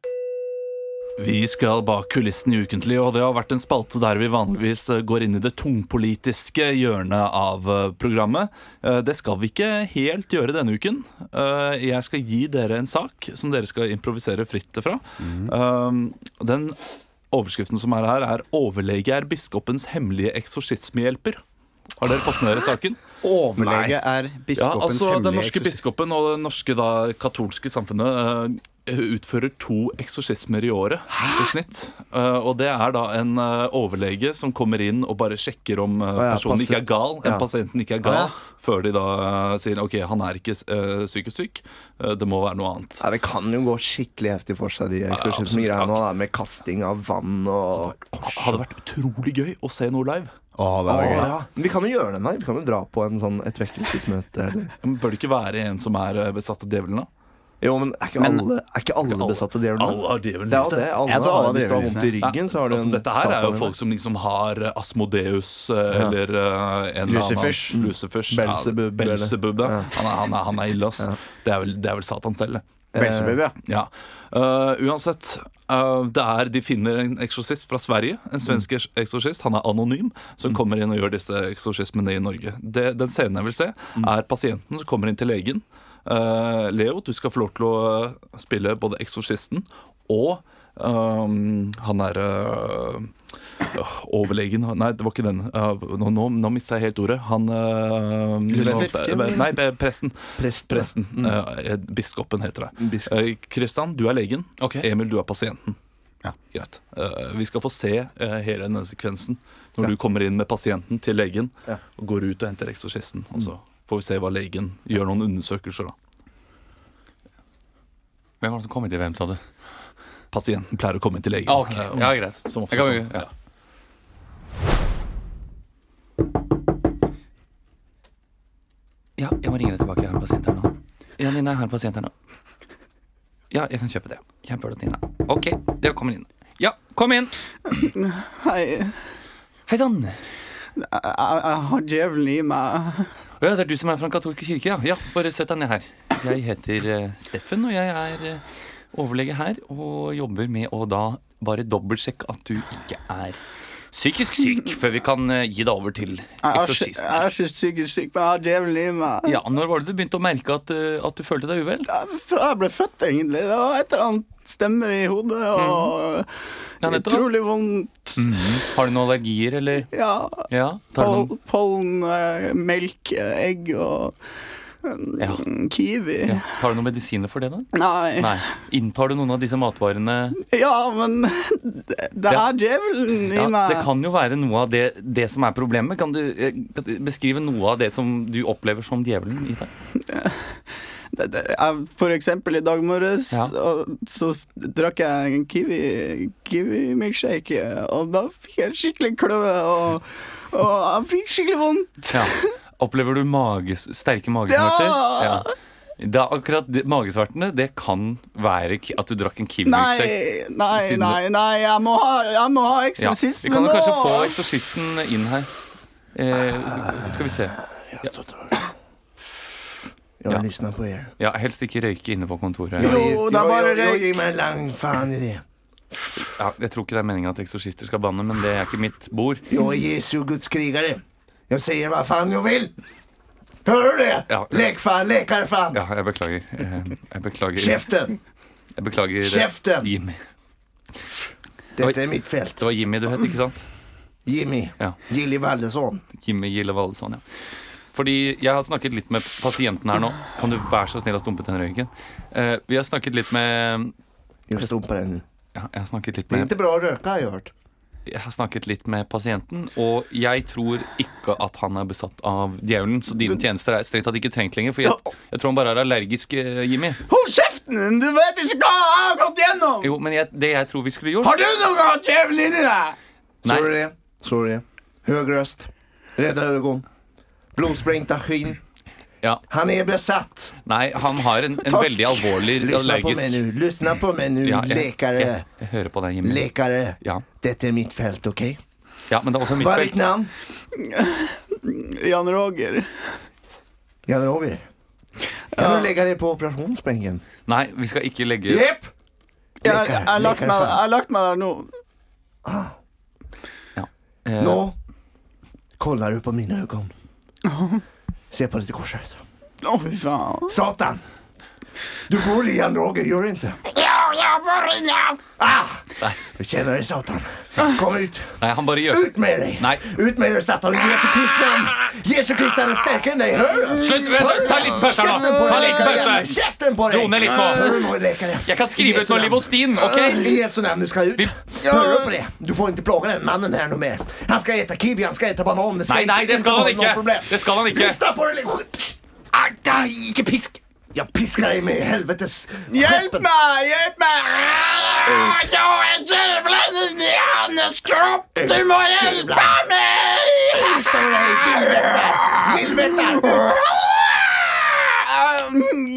Speaker 1: Vi skal bak kulissene i Ukentlig, og det har vært en spalte der vi vanligvis eh, går inn i det tungpolitiske hjørnet av eh, programmet. Eh, Det skal vi ikke helt gjøre denne uken. Eh, Jeg skal gi dere en sak som dere skal improvisere fritt fra. Mm. Den overskriften som er her, er 'Overlege er biskopens hemmelige eksorsismehjelper'. Har dere fått med dere saken?
Speaker 2: Overlege er
Speaker 1: Ja, altså,
Speaker 2: hemmelige
Speaker 1: Den
Speaker 2: norske
Speaker 1: biskopen og det norske da, katolske samfunnet utfører to eksorsismer i året i snitt. Uh, og det er da en uh, overlege som kommer inn og bare sjekker om uh,
Speaker 4: ja,
Speaker 1: personen ikke er gal. En
Speaker 4: Ja.
Speaker 1: pasienten ikke er gal, før de da sier ok, han er ikke psykisk syk. Det må være noe annet.
Speaker 4: Ja, det kan jo gå skikkelig heftig for seg, de eksorsismegreiene med kasting av vann og
Speaker 1: Hadde vært utrolig gøy å se noe live.
Speaker 2: Var gøy.
Speaker 4: ja. Men Vi kan jo gjøre det, nei. Vi kan jo dra på en sånn, et vekkelsesmøte.
Speaker 1: Men Bør det ikke være en som er besatt av djevelen, da?
Speaker 4: Jo, men er ikke
Speaker 2: Men-
Speaker 4: alle, er ikke alle besatte djevelen?
Speaker 1: Alle har djevelen i seg.
Speaker 4: det. Alle,
Speaker 2: Jeg tror alle
Speaker 4: har,
Speaker 2: djevelen i seg.
Speaker 4: ryggen, så
Speaker 1: Altså, dette her er jo folk som liksom har eh, Asmodeus eh, eller uh, en eller
Speaker 2: Lucifers.
Speaker 1: annen Lucifers.
Speaker 4: Belsebub.
Speaker 1: Ja, Belsebub ja. Han, er, han, er, han er ille, ass. Det, er vel, det er vel Satan selv, det.
Speaker 2: Belsebub, ja.
Speaker 1: Ja. Uh, uansett, Uh, det er, de finner en eksorsist fra Sverige. En svensk eks- eksorsist. Han er anonym, som kommer inn og gjør disse eksorsismene i Norge. Det, den scenen jeg vil se, er pasienten som kommer inn til legen. Eh, Leo, du skal få lov til å eh, spille både eksorsisten og Um, han er uh, overlegen Nei, det var ikke den. Uh, nå nå, nå mista jeg helt ordet. Han uh,
Speaker 4: nå,
Speaker 1: Nei, presten.
Speaker 4: Prest.
Speaker 1: Presten. Uh, biskopen heter det.
Speaker 4: Biskop.
Speaker 1: Kristian, du er legen.
Speaker 3: Okay.
Speaker 1: Emil, du er pasienten.
Speaker 2: Ja.
Speaker 1: Greit. Vi skal få se hele denne sekvensen når
Speaker 4: Ja.
Speaker 1: du kommer inn med pasienten til legen
Speaker 4: Ja.
Speaker 1: og går ut og henter eksorsisten. Og så får vi se hva legen gjør noen undersøkelser. da
Speaker 3: Hvem var det som kom inn til hvem, sa du?
Speaker 1: Pasienten pleier å komme inn til legen.
Speaker 3: Ah, ok.
Speaker 1: eh,
Speaker 3: Ja, greit.
Speaker 1: Som ofte
Speaker 3: Jeg kan-
Speaker 1: sånn.
Speaker 3: ja. Ja, jeg må ringe deg tilbake. Jeg har en pasient her nå. Ja, Nina, jeg har en pasient her nå. Ja, jeg kan kjøpe det. Kjempebra, Nina. Ok, det kommer inn. Ja, kom inn!
Speaker 8: Hei,
Speaker 3: Hei sann.
Speaker 8: jeg, jeg har djevelen i meg.
Speaker 3: Ja, det er du som er fra den katolske kirke, ja. Ja, Bare sett deg ned her. Jeg heter uh, Steffen, og jeg er uh, overlege her. Og jobber med å da bare dobbeltsjekke at du ikke er psykisk syk, før vi kan uh, gi deg over til eksorsisten.
Speaker 8: jeg er ikke psykisk syk, men jeg har djevelen i meg.
Speaker 3: Ja, Når var det du begynte å merke at, at du følte deg uvel?
Speaker 8: Fra jeg ble født, egentlig. Det var et eller annet stemmer i hodet, og
Speaker 3: Ja,
Speaker 8: utrolig vondt.
Speaker 3: Har du noen allergier, eller?
Speaker 8: Ja.
Speaker 3: Ja,
Speaker 8: Pol pollen, eh, melk, eh, egg og mm,
Speaker 3: Ja.
Speaker 8: kiwi.
Speaker 3: Ja. Tar du noen medisiner for det, da?
Speaker 8: Nei.
Speaker 3: Nei. Inntar du noen av disse matvarene?
Speaker 8: Ja, men det, det er djevelen i
Speaker 3: Ja,
Speaker 8: meg.
Speaker 3: det kan jo være noe av det, det som er problemet. Kan du eh, kan du beskrive noe av det som du opplever som djevelen i deg? *laughs*
Speaker 8: For eksempel i dag morges
Speaker 3: Ja.
Speaker 8: så drakk jeg en kiwi kiwi-milkshake, og da fikk jeg skikkelig kløe, og, og jeg fikk skikkelig vondt.
Speaker 3: Ja. Opplever du mages, sterke magesmerter?
Speaker 8: Ja.
Speaker 3: Det er akkurat de, Magesmertene det kan være at du drakk en
Speaker 8: Nei,
Speaker 3: kiwi-milkshake.
Speaker 8: nei, nei, nei, jeg må ha, jeg må ha
Speaker 3: Ja. Vi kan kanskje få eksorsisten inn her. Eh, skal vi se.
Speaker 4: Jag
Speaker 3: Ja.
Speaker 4: lyssnar på er.
Speaker 3: Ja, Helst ikke røyke inne på kontoret.
Speaker 8: Jo, er bare røyk.
Speaker 4: ger mig lang faen i det.
Speaker 3: Ja, jeg tror ikke det er meningen at eksorsister skal banne, men det er ikke mitt bord.
Speaker 4: Jo, är Jesu Guds krigere. Jeg sier hva faen jeg vil. Hører du det?
Speaker 3: Ja.
Speaker 4: Lekfaen, läkarfan.
Speaker 3: Ja, jeg beklager. Eh, Jeg beklager.
Speaker 4: Kjeften!
Speaker 3: Jeg beklager
Speaker 4: Kjeften!
Speaker 3: Jimmy.
Speaker 4: Dette er mitt felt.
Speaker 3: Det var Jimmy du het, ikke sant?
Speaker 4: Jimmy.
Speaker 3: Ja.
Speaker 4: Gilly Valdeson
Speaker 3: Jimmy Gille Valdeson, ja. Fordi jeg har snakket litt med pasienten her nå. Kan du være så snill å stumpe den røyken? Uh, vi har snakket litt med
Speaker 4: Jeg stumper den
Speaker 3: ja, Jeg har snakket litt med
Speaker 4: Det er
Speaker 3: ikke
Speaker 4: inte bra å røyke, har jeg hørt.
Speaker 3: Jeg har snakket litt med pasienten, og jeg tror ikke at han er besatt av djevelen. Så dine tjenester er strengt tatt ikke trengt lenger. For jeg, jeg tror han bare er allergisk, eh, Jimmy.
Speaker 8: Hold kjeften din! Du vet ikke hva jeg har gått gjennom!
Speaker 3: Jo, men jeg, det jeg tror vi skulle gjort
Speaker 8: Har du noen gang hatt djevelen inni deg?
Speaker 3: Sorry.
Speaker 4: Sorry. Høy røst. Så är skinn.
Speaker 3: Ja,
Speaker 4: Han er besatt.
Speaker 3: Nei, han har en, en veldig alvorlig
Speaker 4: Lyssna på
Speaker 3: allergisk
Speaker 4: nu. Lyssna på meg nå,
Speaker 3: Ja, jeg, jeg, jeg hører på deg, Jimmy.
Speaker 4: Lekere.
Speaker 3: Ja.
Speaker 4: Dette er mitt felt, OK?
Speaker 3: ja, men det er også mitt
Speaker 4: Hva er ditt navn?
Speaker 8: Jan Roger.
Speaker 4: Jan Roger. Kan du legge deg på operasjonsbenken?
Speaker 3: Nei, vi skal ikke legge
Speaker 4: Jepp!
Speaker 8: Jeg har lagt meg- der nå.
Speaker 3: eh,
Speaker 4: Nå kollar du på mine ögon. Se på det korset.
Speaker 8: Å, fy faen.
Speaker 4: Satan! Du går i Jan Roger, gjør du ikke?
Speaker 6: Ja, jeg får ringa.
Speaker 4: Ah! Du kjenner deg, Satan. Kom ut!
Speaker 3: Nei, han bare gjør
Speaker 4: Ut med deg!
Speaker 3: Nei.
Speaker 4: Ut med deg, Satan! Jesu Kristi navn! Jesu Kristi er sterkere enn deg! Hør?
Speaker 3: Slutt! vent, Ta litt her nå. Ta litt pause.
Speaker 4: Kjeften på deg!
Speaker 3: Ro litt nå.
Speaker 4: Lekare?
Speaker 3: Jeg kan skrive ut noe Livostin, OK?
Speaker 4: I Jesu navn, du skal ut. Hør på det? Du får ikke plage den mannen her noe mer. Han skal ete kiwi, han skal ete banan. Det ska
Speaker 3: Nei, nei, det skal han ikke.
Speaker 4: problem.
Speaker 3: Det skal han ikke.
Speaker 4: Lyssna på det!
Speaker 3: Ikke pisk!
Speaker 4: Jag piskar deg med helvetes...
Speaker 8: Hjelp meg! Hjelp meg!
Speaker 6: Jeg er djevelen inni hans kropp! Du må hjelpe meg!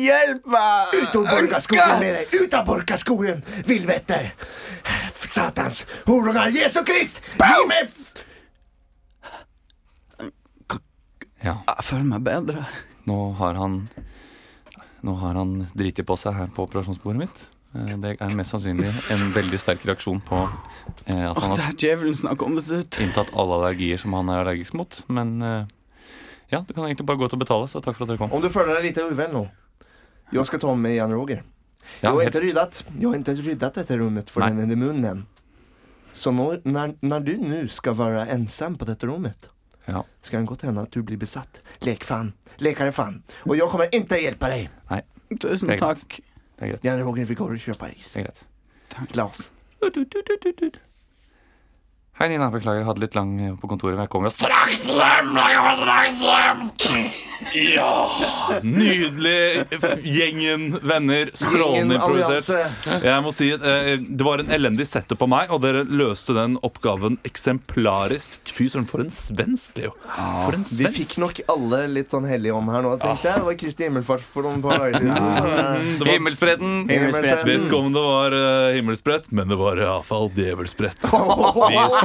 Speaker 8: Hjelp meg!
Speaker 4: Ut av Borgaskogen med deg! Ut av Borgaskogen, Vildvetter! Satans horungar! Jesu Krist! Gi meg
Speaker 3: Ja,
Speaker 8: Jeg føler meg bedre.
Speaker 3: nå har han Nå har han driti på seg her på operasjonsbordet mitt. Eh, Det er mest sannsynlig en veldig sterk reaksjon på eh, at han har inntatt alle allergier som han er allergisk mot. Men eh, ja, du kan egentlig bare gå ut og betale, så takk for at dere kom.
Speaker 4: Om du føler deg litt uvel nå, jeg skal ta med Jan Roger.
Speaker 3: Ja,
Speaker 4: jag, har
Speaker 3: ikke
Speaker 4: ryddet, jeg jag har ikke ryddet dette rommet for
Speaker 3: Nei.
Speaker 4: den i munnen. Så når, når, når du nå skal være ensam på dette rummet
Speaker 3: Ja.
Speaker 4: ska det godt hende at du blir besatt. Lek fan. Lekare fan. Och jag kommer ikke hjälpa dig.
Speaker 8: Tusen
Speaker 3: Det er greit.
Speaker 8: takk.
Speaker 3: Det er greit.
Speaker 4: Jan Roger, vi går og kjøper is.
Speaker 3: Det er greit.
Speaker 4: Glas.
Speaker 3: Hei, Nina. Beklager, jeg hadde litt lang eh, på kontoret. Men jeg kommer
Speaker 6: Straks hjem! Jeg kommer straks hjem!
Speaker 1: Ja! Nydelig. Gjengen, venner, strålende improvisert. Jeg må si eh, Det var en elendig setter på meg, og dere løste den oppgaven eksemplarisk. Fy søren, for en svensk, Leo. For en svensk.
Speaker 4: Vi fikk nok alle litt sånn hellige ånd her nå, tenkte jeg. Det var Kristi himmelfart for noen par dager siden. Så, eh,
Speaker 1: Mm, det var
Speaker 4: himmelspretten.
Speaker 1: Vet ikke om det var himmelspredt himmelsbrett, men det var iallfall djevelsbrett. Vi skal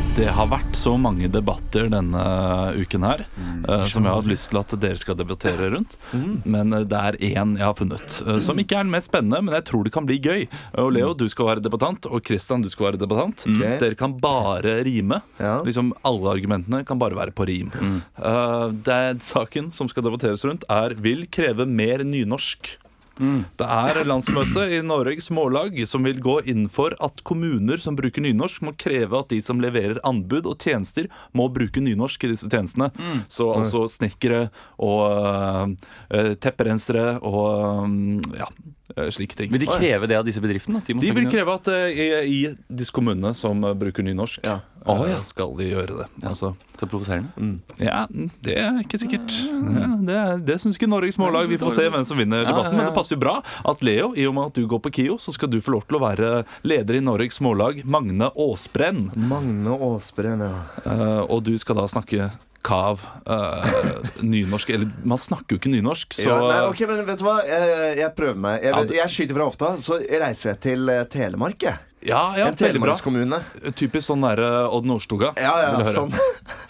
Speaker 1: Det har vært så mange debatter denne uken her eh, som jeg har hatt lyst til at dere skal debattere rundt. Men eh, det er én jeg har funnet, eh, som ikke er den mest spennende, men jeg tror det kan bli gøy. Og Leo, du skal være debattant, og Christian, du skal være debattant. Dere kan bare rime.
Speaker 4: Ja.
Speaker 1: Liksom Alle argumentene kan bare være på rim. Eh, det er Saken som skal debatteres rundt, er vil kreve mer nynorsk. Det er landsmøte i Norges Mållag som vil gå inn for at kommuner som bruker nynorsk, må kreve at de som leverer anbud og tjenester, må bruke nynorsk i disse tjenestene. Så altså snekkere og uh, tepperensere og eh, ja, eh, slike ting.
Speaker 3: Vil de kreve det av disse bedriftene? De
Speaker 1: De vil kreve at eh, i, i disse kommunene som eh, bruker nynorsk,
Speaker 4: Ja.
Speaker 1: eh, skal de gjøre det. Altså,
Speaker 3: Så provoserende.
Speaker 1: ja, det er ikke sikkert. Ja, det er- det syns ikke Norges Mållag. Vi får se hvem som vinner
Speaker 3: Ja,
Speaker 1: debatten.
Speaker 3: ja,
Speaker 1: Men det passer jo bra at Leo, i og med at du går på KIO, så skal du få lov til å være leder i Norges Mållag, Magne Aasbrenn.
Speaker 4: Magne Aasbrenn, ja.
Speaker 1: Eh, og du skal da snakke kav uh, nynorsk. Eller man snakker jo ikke nynorsk, så
Speaker 4: ja nei, ok, men vet du hva? Jeg, jeg prøver meg. Jeg, jeg skyter fra hofta, så reiser jeg til uh, Telemark, jeg.
Speaker 1: ja, ja,
Speaker 4: en
Speaker 1: veldig bra.
Speaker 4: telemarkskommune.
Speaker 1: Typisk sånn nære Odd Nordstoga.
Speaker 4: Ja, ja, sånn.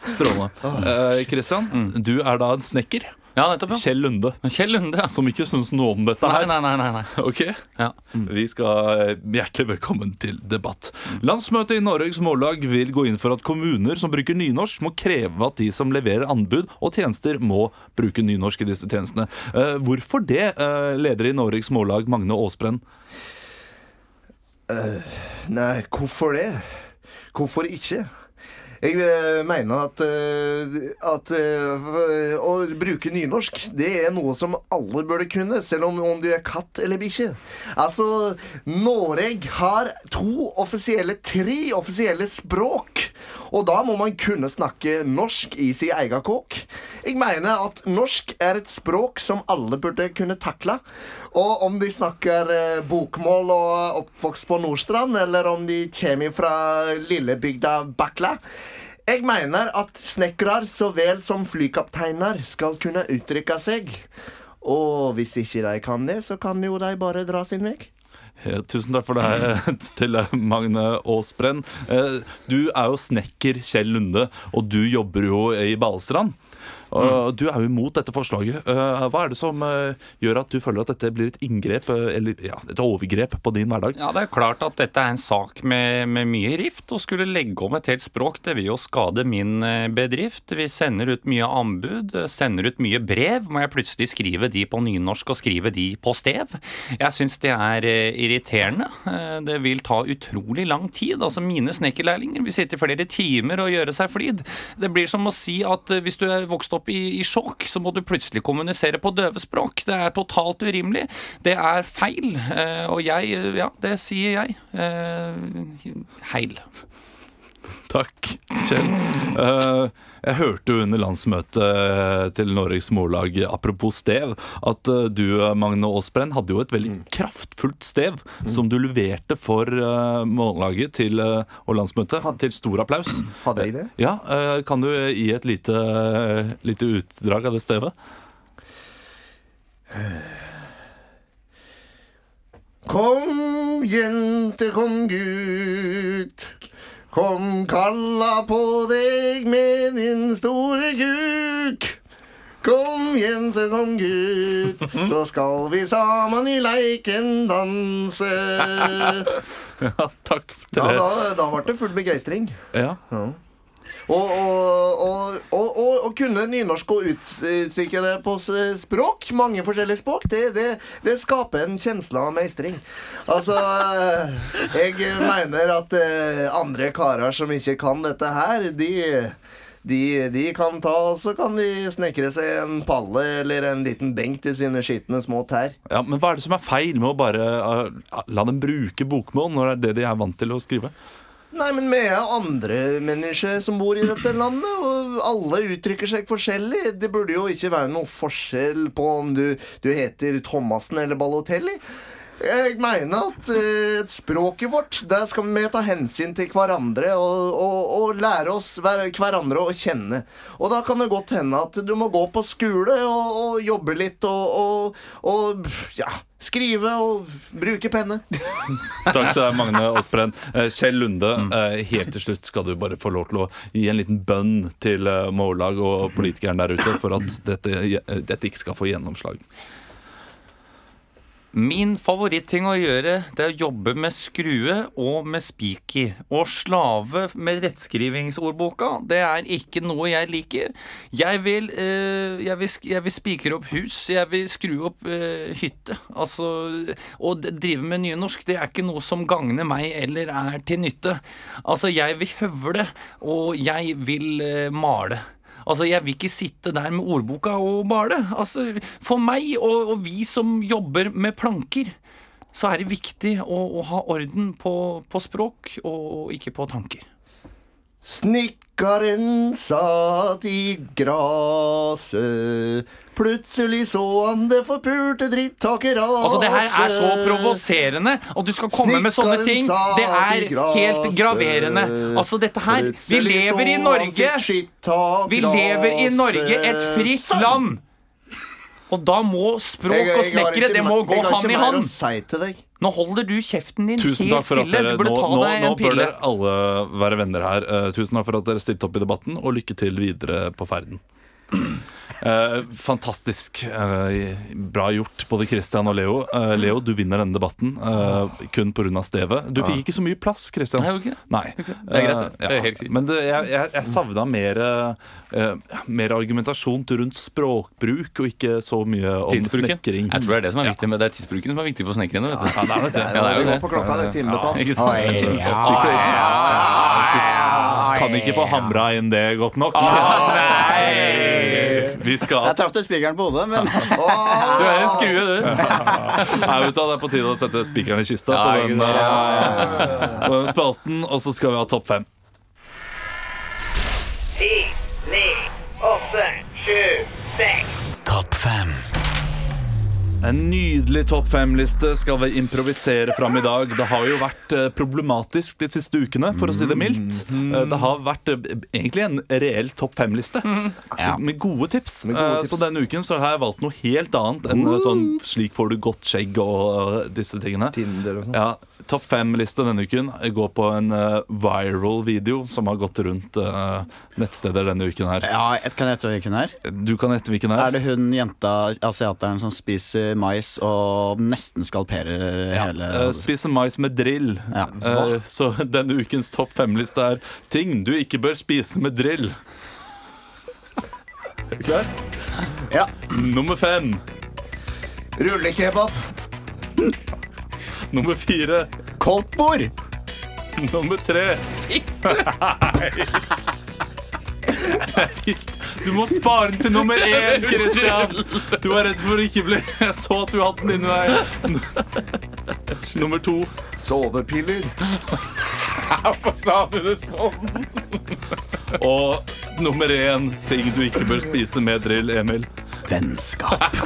Speaker 1: Strålende. *laughs* Eh, Christian, du er da en snekker.
Speaker 3: Ja, nettopp. ja.
Speaker 1: Kjell Lunde.
Speaker 3: Kjell Lunde, ja.
Speaker 1: Som ikke syns noe om dette her.
Speaker 3: nei, nei. nei, nei. *laughs*
Speaker 1: Ok,
Speaker 3: Ja.
Speaker 1: Vi skal eh, Hjertelig velkommen til debatt. Landsmøtet i Norges Mållag vil gå inn for at kommuner som bruker nynorsk, må kreve at de som leverer anbud og tjenester, må bruke nynorsk i disse tjenestene. Uh, hvorfor det, uh, leder i Norges Mållag, Magne Aasbrenn?
Speaker 4: Nei, hvorfor det? Hvorfor ikke? Jeg mener at, at bruke nynorsk, det er noe som alle burde kunne, selv om, om du er katt eller bikkje. Altså, Norge har to offisielle, tre offisielle språk, og da må man kunne snakke norsk i sin egen kåk. Jeg mener at norsk er et språk som alle burde kunne takle. Og om de snakker eh, bokmål og oppvokst på Nordstrand, eller om de kommer fra lillebygda Bakla Jeg mener at snekkere så vel som flykapteiner skal kunne uttrykke seg. Og hvis ikke de kan det, så kan jo de bare dra sin vei.
Speaker 1: Eh, Tusen takk for det *laughs* til Magne Aasbrenn. Eh, Du er jo snekker Kjell Lunde, og du jobber jo i Balestrand. Og Du er jo imot dette forslaget. Eh, Hva er det som eh, gjør at du føler at dette blir et inngrep, eh, eller ja, et overgrep på din hverdag?
Speaker 3: Ja, Det er klart at dette er en sak med, med mye rift. Å skulle legge om et helt språk, det vil jo skade min bedrift. Vi sender ut mye anbud, sender ut mye brev. Må jeg plutselig skrive de på nynorsk og skrive de på stev? Jeg syns det er irriterende. Det vil ta utrolig lang tid. Altså Mine snekkerlærlinger vil sitte flere timer og gjøre seg flid. Det blir som å si at hvis du er vokst opp i, i sjokk, så må du plutselig kommunisere på døvespråk. Det er totalt urimelig. Det er feil. Eh, Og jeg, ja, det sier jeg. Eh, Heil. *laughs*
Speaker 1: Takk, Kjell. Eh, jeg hørte jo under landsmøtet til Norges Mållag, apropos stev, at eh, du, Magne Aasbrenn, hadde jo et veldig kraftfullt stev som du leverte for eh, Mållaget til, eh, og landsmøtet, til stor applaus.
Speaker 4: Hadde jeg det?
Speaker 1: Ja, eh, Kan du gi et lite, lite utdrag av det stevet?
Speaker 4: Kom, jente, kom, gutt. Kom, kalla på deg med din store kuk. Kom, jente, kom, gutt, så skal vi sammen i leiken danse. *laughs*
Speaker 1: Ja, takk til
Speaker 4: Ja, da, da ble det full begeistring.
Speaker 1: Ja.
Speaker 4: Og, og, og, og, og, kunne nynorsk og utsikre det på språk, mange forskjellige språk, det, det, det skaper en kjensle av meistring. Altså, jeg mener at eh, andre karer som ikke kan dette her, de de, de kan ta, så kan de snekre seg en palle eller en liten benk til sine skitne små tær.
Speaker 1: ja, Men hva er det som er feil med å bare uh, la dem bruke bokmål når det er det de er vant til å skrive?
Speaker 4: Nei, men vi er andre mennesker som bor i dette landet, og alle uttrykker seg forskjellig. Det burde jo ikke være noe forskjell på om du, du heter Thomassen eller Balotelli. Jeg mener at uh, språket vårt, der skal vi ta hensyn til hverandre og, og, og lære oss hver, hverandre å kjenne. Og da kan det godt hende at du må gå på skole og, og jobbe litt og, og, ja, skrive og bruke penne. *laughs*
Speaker 1: Takk til deg, Magne Aasbrenn. Eh, Kjell Lunde, eh, helt til slutt skal du bare få lov til å gi en liten bønn til Mållag og politikeren der ute for at dette, dette ikke skal få gjennomslag.
Speaker 3: Min favoritting å gjøre, det er å jobbe med skrue og med spiker. Å slave med rettskrivingsordboka, det er ikke noe jeg liker. Jeg vil, eh, vil, vil spikre opp hus, jeg vil skru opp eh, hytte. Altså, å drive med nynorsk, det er ikke noe som gagner meg eller er til nytte. Altså, jeg vil høvle, og jeg vil eh, male. Altså, Jeg vil ikke sitte der med ordboka og male. Altså, For meg og, og vi som jobber med planker, så er det viktig å, å ha orden på, på språk og ikke på tanker.
Speaker 4: Snekkeren satt i graset. Plutselig så han det forpulte drittaket rase.
Speaker 3: Altså, Det her er så provoserende, og du skal komme med sånne ting. Det er helt graverende. Altså, dette her Vi lever i Norge. Vi lever i. Norge, et fritt
Speaker 4: Sånn!
Speaker 3: land. Og da må språk og snekkere det må gå
Speaker 4: hand i
Speaker 3: hand.
Speaker 4: jeg
Speaker 3: har ikke
Speaker 4: mer å si til deg.
Speaker 3: Nå holder du kjeften din
Speaker 1: Tusen
Speaker 3: helt stille.
Speaker 1: dere
Speaker 3: Du burde
Speaker 1: nå,
Speaker 3: ta
Speaker 1: nå,
Speaker 3: deg
Speaker 1: nå
Speaker 3: en
Speaker 1: bør
Speaker 3: pille.
Speaker 1: dere alle være venner her. Uh, tusen takk for at dere stilte opp i debatten, og lykke til videre på ferden. *clears throat* Eh, fantastisk. eh, bra gjort, både Christian og Leo. Eh, Leo, du vinner denne debatten eh, kun pga. stevet. Du fikk ikke så mye plass, Christian.
Speaker 3: Nei, okay. Nei. Okay. det. Er greit, det.
Speaker 1: Eh,
Speaker 3: Det er.
Speaker 1: Men det, jeg, jeg, jeg savna mer, eh, mer argumentasjon til rundt språkbruk, og ikke så mye om snekring.
Speaker 3: Jeg tror det er det som er viktig, men det er tidsbruken som er viktig for snekkerne. vet du.
Speaker 1: Ja, det er det. *laughs*
Speaker 3: Ja, det er jo
Speaker 4: Vi går på klokka, det er timebetalt.
Speaker 3: Ja?
Speaker 1: Kan ikke få hamra inn det godt nok. Vi skal
Speaker 2: Jeg traff til spikeren på hodet, men
Speaker 3: Du er en skrue, du.
Speaker 1: Nei, vet du, Det er på tide å sette spikeren i kista
Speaker 3: Ja,
Speaker 1: på, den, eh, på den spalten. Og så skal vi ha topp fem.
Speaker 9: Ti, ni, åtte, sju, seks.
Speaker 5: Topp fem.
Speaker 1: En nydelig topp fem-liste skal vi improvisere fram i dag. Det har jo vært eh, problematisk de siste ukene, for å si det mildt. Eh, Det har vært eh, egentlig en reell topp fem-liste med gode tips.
Speaker 4: Med gode tips.
Speaker 1: Så denne uken så har jeg valgt noe helt annet enn sånn 'slik får du godt skjegg' og disse tingene.
Speaker 4: Tinder og sånn.
Speaker 1: Ja, Topp fem-liste denne uken går på en uh, viral video som har gått rundt uh, nettsteder denne uken her.
Speaker 2: Ja, et, Kan jeg gjette hvilken her?
Speaker 1: Du kan gjette hvilken her.
Speaker 2: Er det hun jenta, asiateren, som spiser mais og nesten skalperer hele
Speaker 1: uh, Spiser mais med drill.
Speaker 2: Ja.
Speaker 1: Så denne ukens topp fem-liste er ting du ikke bør spise med drill. Er du klar?
Speaker 2: Ja.
Speaker 1: Nummer fem.
Speaker 4: Rullekebab. *laughs*
Speaker 1: Nummer fire.
Speaker 2: Koldtbord!
Speaker 1: Nummer tre. *laughs* Jeg visste Du må spare den til nummer én, Christian! Du var redd for å ikke bli *laughs* Jeg så at du hadde den inni deg. Nummer to.
Speaker 4: Sovepiller.
Speaker 3: Hvorfor sa du det sånn?
Speaker 1: Og nummer én ting du ikke bør spise med drill, Emil.
Speaker 2: Vennskap. *laughs*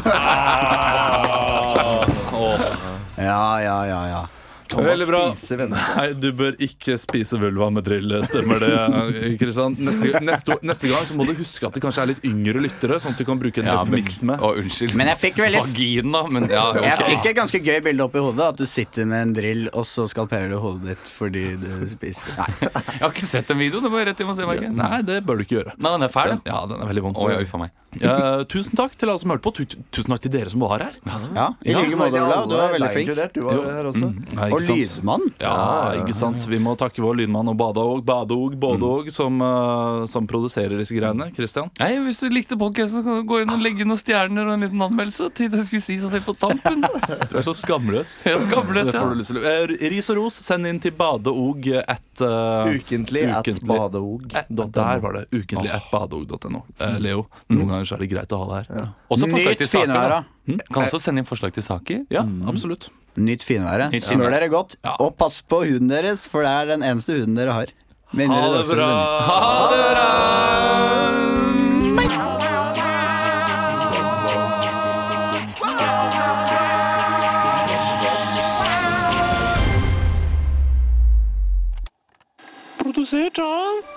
Speaker 2: Ja, ja, ja, ja.
Speaker 4: Kan man
Speaker 1: Veldig bra.
Speaker 4: spise venner?
Speaker 1: Nei, du bør ikke spise vulva med drill. Stemmer det, Kristian? Neste, neste, neste gang så må du huske at det kanskje er litt yngre lyttere, sånn at du kan bruke en
Speaker 3: Ja, men,
Speaker 1: eufemisme.
Speaker 3: å, unnskyld.
Speaker 2: Men jeg fikk veldig-
Speaker 3: Vagina, men ja, ok.
Speaker 2: Jeg fikk et ganske gøy bilde opp i hodet. At du sitter med en drill, og så skalperer du hodet ditt fordi du spiser Nei.
Speaker 3: Jeg har ikke sett den videoen. Det må jeg rett hjem og se. Nei,
Speaker 1: Nei, det bør du ikke gjøre.
Speaker 3: den er fæl,
Speaker 1: Den, ja, den er veldig vond.
Speaker 3: Oi, oi, uffa meg.
Speaker 1: Eh, tusen takk til alle som hørte på. Tu tusen takk til dere som var her.
Speaker 2: Ja, I like måte, Olav. Du var veldig
Speaker 4: Deg
Speaker 2: flink.
Speaker 4: inkludert, Du var her også.
Speaker 1: Nei,
Speaker 2: Og lydmann.
Speaker 1: Ja, ikke sant. Vi må takke vår lydmann og Badeog, Badeog, Bådeog, som, uh, som produserer disse greiene. Christian?
Speaker 3: Nei, Hvis du likte podkasten, så kan du gå inn og legge noen stjerner og en liten anmeldelse. Til det skulle si sånn helt på tampen. *laughs*
Speaker 1: Du er så skamløs.
Speaker 3: Jeg er skamløs, ja.
Speaker 1: Eh, Ris og ros, send inn til badeog at uh,
Speaker 4: Ukentlig
Speaker 1: Ukentlig.
Speaker 4: at
Speaker 1: badeog.no. Der var det. Ukentlig at badeog.no. Eh, Leo, noen ganger så er det greit å ha det her.
Speaker 3: Ja. Nytt
Speaker 2: Nyt
Speaker 3: da. Kan også sende inn forslag til saker.
Speaker 1: Ja, absolutt.
Speaker 2: Nyt finværet.
Speaker 3: Nytt
Speaker 2: Smør dere godt. Og pass på huden deres, for det er den eneste huden dere har. Mindre
Speaker 1: Ha det bra! Ha det bra!
Speaker 7: Produsert av